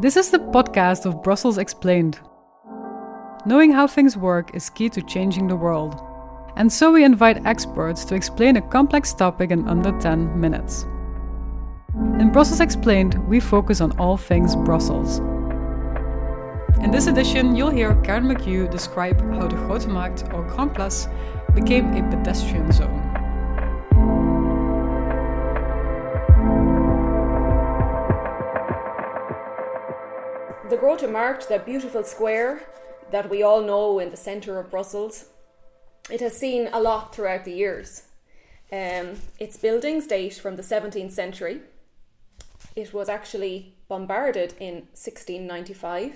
This is the podcast of Brussels Explained. Knowing how things work is key to changing the world. And so we invite experts to explain a complex topic in under 10 minutes. In Brussels Explained, we focus on all things Brussels. In this edition, you'll hear Karen McHugh describe how the Grote Markt or Grand Place became a pedestrian zone. Grote Markt, that beautiful square that we all know in the centre of Brussels, it has seen a lot throughout the years. Um, its buildings date from the 17th century. It was actually bombarded in 1695.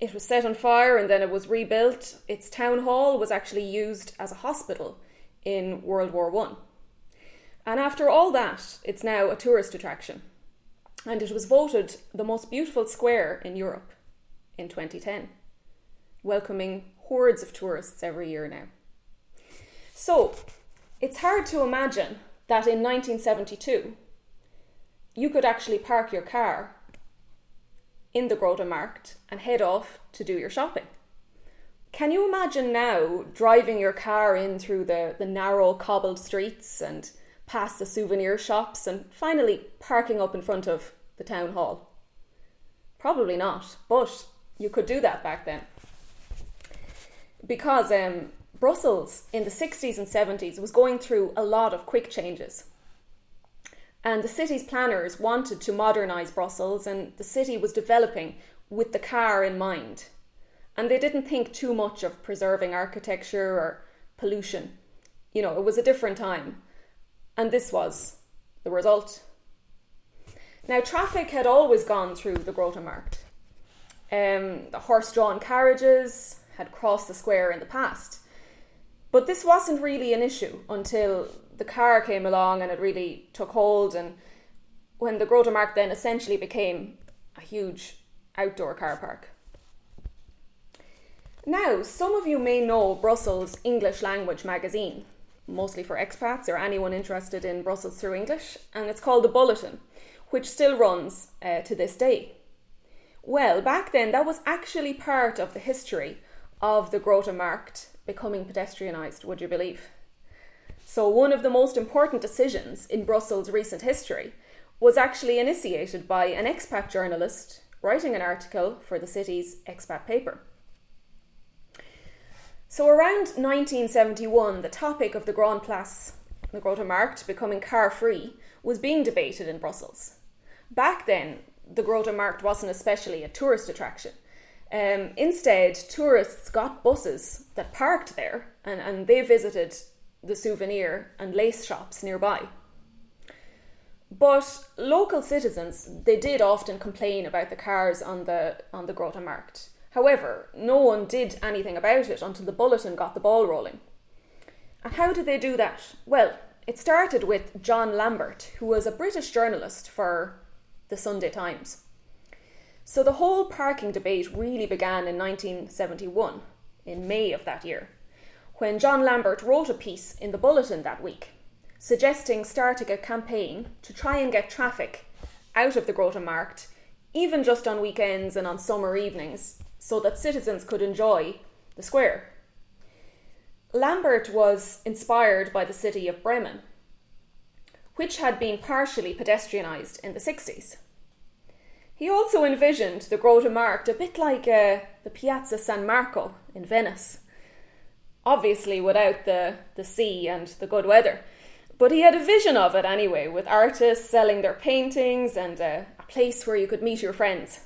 It was set on fire and then it was rebuilt. Its town hall was actually used as a hospital in World War One. And after all that, it's now a tourist attraction and it was voted the most beautiful square in Europe in 2010, welcoming hordes of tourists every year now. So, it's hard to imagine that in 1972 you could actually park your car in the Grote Markt and head off to do your shopping. Can you imagine now driving your car in through the, the narrow cobbled streets and past the souvenir shops and finally parking up in front of the town hall? Probably not, but you could do that back then. Because um, Brussels in the 60s and 70s was going through a lot of quick changes. And the city's planners wanted to modernise Brussels, and the city was developing with the car in mind. And they didn't think too much of preserving architecture or pollution. You know, it was a different time. And this was the result. Now, traffic had always gone through the Grote Markt. Um, the horse drawn carriages had crossed the square in the past. But this wasn't really an issue until the car came along and it really took hold, and when the Grote Markt then essentially became a huge outdoor car park. Now, some of you may know Brussels English Language magazine, mostly for expats or anyone interested in Brussels through English, and it's called The Bulletin which still runs uh, to this day. Well, back then, that was actually part of the history of the Grote Markt becoming pedestrianised, would you believe? So, one of the most important decisions in Brussels' recent history was actually initiated by an expat journalist writing an article for the city's expat paper. So, around 1971, the topic of the Grand Place, the Grote Markt, becoming car free was being debated in Brussels. Back then, the Grote Markt wasn't especially a tourist attraction. Um, instead, tourists got buses that parked there and, and they visited the souvenir and lace shops nearby. But local citizens, they did often complain about the cars on the on the Grote Markt. However, no one did anything about it until the bulletin got the ball rolling. And how did they do that? Well, it started with John Lambert, who was a British journalist for the Sunday Times. So the whole parking debate really began in 1971, in May of that year, when John Lambert wrote a piece in the Bulletin that week, suggesting starting a campaign to try and get traffic out of the Grote Markt, even just on weekends and on summer evenings, so that citizens could enjoy the square. Lambert was inspired by the city of Bremen, which had been partially pedestrianised in the 60s. He also envisioned the Grote Markt a bit like uh, the Piazza San Marco in Venice, obviously without the, the sea and the good weather. But he had a vision of it anyway, with artists selling their paintings and uh, a place where you could meet your friends.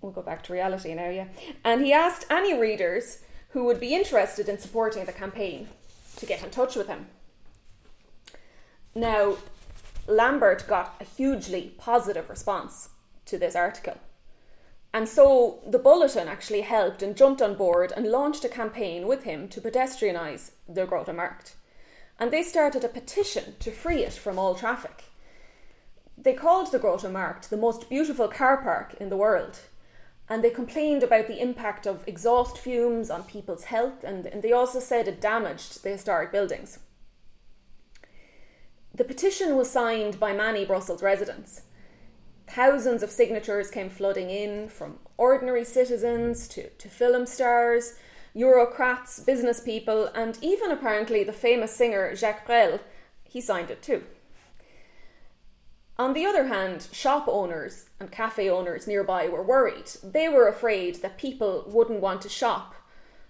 We'll go back to reality now, yeah. And he asked any readers who would be interested in supporting the campaign to get in touch with him. Now, Lambert got a hugely positive response to this article. And so the Bulletin actually helped and jumped on board and launched a campaign with him to pedestrianise the Grote Markt. And they started a petition to free it from all traffic. They called the Grote Markt the most beautiful car park in the world. And they complained about the impact of exhaust fumes on people's health, and, and they also said it damaged the historic buildings. The petition was signed by many Brussels residents. Thousands of signatures came flooding in from ordinary citizens to, to film stars, Eurocrats, business people, and even apparently the famous singer Jacques Brel. He signed it too. On the other hand, shop owners and cafe owners nearby were worried. They were afraid that people wouldn't want to shop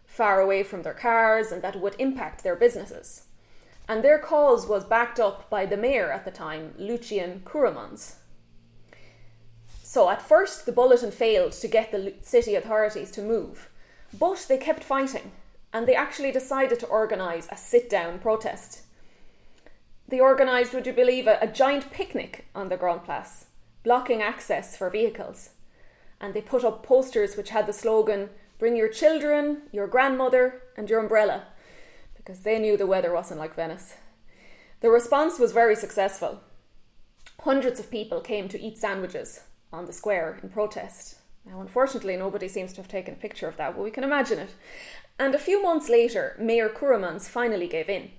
far away from their cars and that would impact their businesses. And their cause was backed up by the mayor at the time, Lucien Cooremans. So at first, the bulletin failed to get the city authorities to move, but they kept fighting and they actually decided to organise a sit down protest. They organised, would you believe, a, a giant picnic on the Grand Place, blocking access for vehicles. And they put up posters which had the slogan, Bring your children, your grandmother, and your umbrella, because they knew the weather wasn't like Venice. The response was very successful. Hundreds of people came to eat sandwiches on the square in protest. Now, unfortunately, nobody seems to have taken a picture of that, but we can imagine it. And a few months later, Mayor Cooremans finally gave in.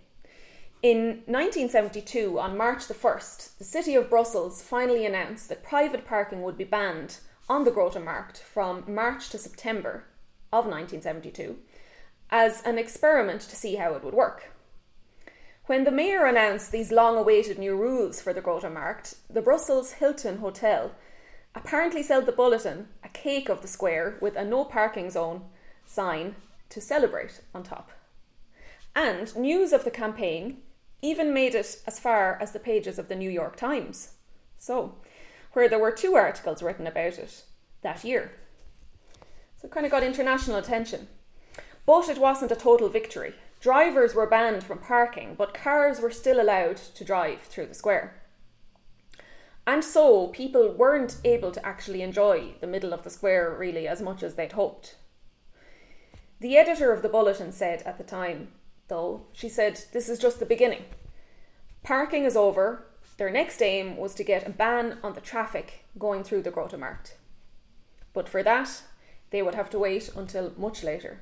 In 1972, on March the 1st, the City of Brussels finally announced that private parking would be banned on the Grote Markt from March to September of 1972 as an experiment to see how it would work. When the mayor announced these long awaited new rules for the Grote Markt, the Brussels Hilton Hotel apparently sold the bulletin, a cake of the square with a no parking zone sign to celebrate on top. And news of the campaign even made it as far as the pages of the New York Times. So, where there were two articles written about it that year. So it kind of got international attention. But it wasn't a total victory. Drivers were banned from parking, but cars were still allowed to drive through the square. And so people weren't able to actually enjoy the middle of the square really as much as they'd hoped. The editor of the bulletin said at the time though, she said, This is just the beginning. Parking is over. Their next aim was to get a ban on the traffic going through the Grote Markt. But for that, they would have to wait until much later.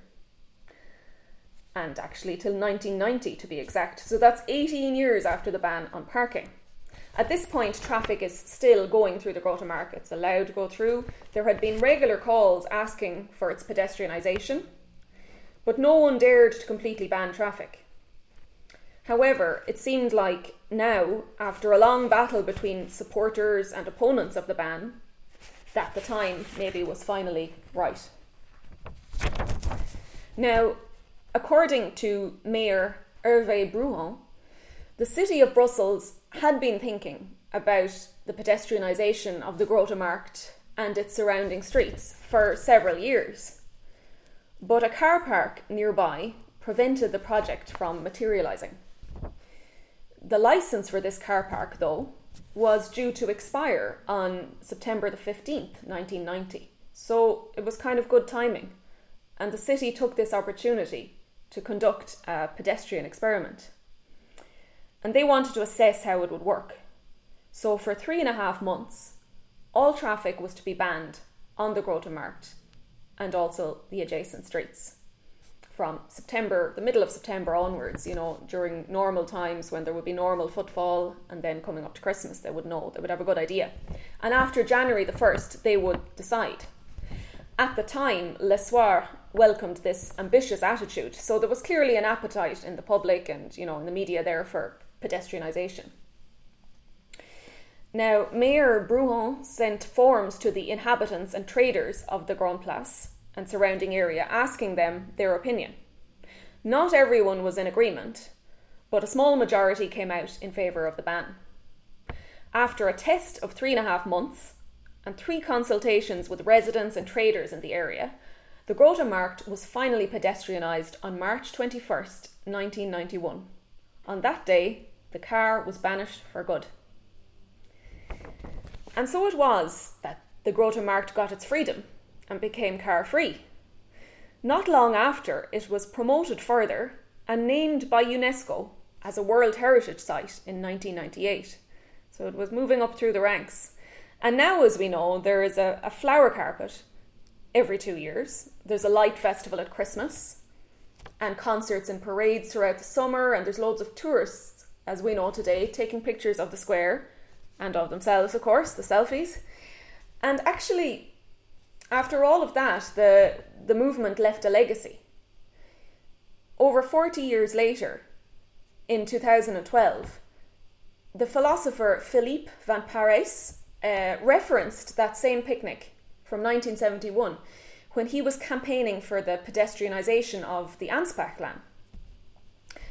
And actually, till 1990 to be exact. So that's 18 years after the ban on parking. At this point, traffic is still going through the Grote Markt. It's allowed to go through. There had been regular calls asking for its pedestrianisation but no one dared to completely ban traffic. However, it seemed like now, after a long battle between supporters and opponents of the ban, that the time maybe was finally right. Now, according to Mayor Hervé Brouhon, the city of Brussels had been thinking about the pedestrianisation of the Grote Markt and its surrounding streets for several years. But a car park nearby prevented the project from materialising. The licence for this car park, though, was due to expire on September the 15th, 1990. So it was kind of good timing. And the city took this opportunity to conduct a pedestrian experiment. And they wanted to assess how it would work. So for three and a half months, all traffic was to be banned on the Grote Markt and also the adjacent streets from September, the middle of September onwards, you know, during normal times when there would be normal footfall and then coming up to Christmas, they would know, they would have a good idea. And after January the 1st, they would decide. At the time, Le Soir welcomed this ambitious attitude, so there was clearly an appetite in the public and, you know, in the media there for pedestrianisation. Now, Mayor Brouhon sent forms to the inhabitants and traders of the Grand Place and surrounding area asking them their opinion. Not everyone was in agreement, but a small majority came out in favour of the ban. After a test of three and a half months and three consultations with residents and traders in the area, the Grote Markt was finally pedestrianised on March 21st, 1991. On that day, the car was banished for good. And so it was that the Grote Markt got its freedom and became car free. Not long after, it was promoted further and named by UNESCO as a World Heritage Site in 1998. So it was moving up through the ranks. And now, as we know, there is a, a flower carpet every two years. There's a light festival at Christmas and concerts and parades throughout the summer, and there's loads of tourists, as we know today, taking pictures of the square and of themselves, of course, the selfies. And actually, after all of that, the, the movement left a legacy. Over 40 years later, in 2012, the philosopher Philippe Van Parijs uh, referenced that same picnic from 1971 when he was campaigning for the pedestrianisation of the Anspachlaan.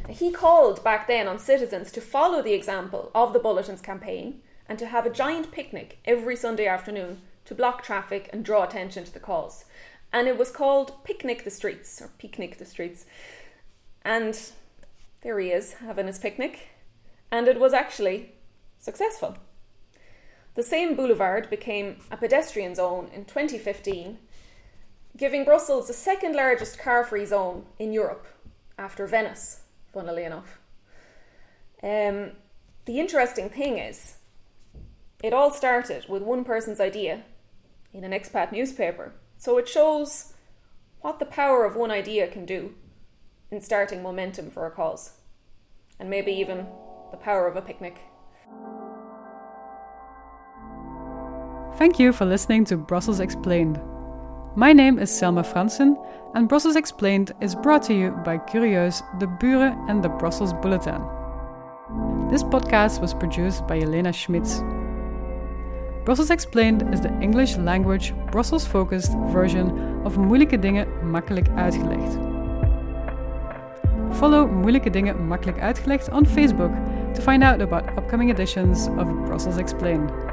He called back then on citizens to follow the example of the Bulletins campaign and to have a giant picnic every Sunday afternoon to block traffic and draw attention to the cause. And it was called Picnic the Streets, or Picnic the Streets. And there he is, having his picnic. And it was actually successful. The same boulevard became a pedestrian zone in 2015, giving Brussels the second largest car free zone in Europe after Venice funnily enough. Um, the interesting thing is, it all started with one person's idea in an expat newspaper. So it shows what the power of one idea can do in starting momentum for a cause, and maybe even the power of a picnic. Thank you for listening to Brussels Explained. My name is Selma Fransen, and Brussels Explained is brought to you by Curieus, De Buren, and the Brussels Bulletin. This podcast was produced by Elena Schmitz. Brussels Explained is the English language, Brussels focused version of Moeilijke Dingen Makkelijk Uitgelegd. Follow Moeilijke Dingen Makkelijk Uitgelegd on Facebook to find out about upcoming editions of Brussels Explained.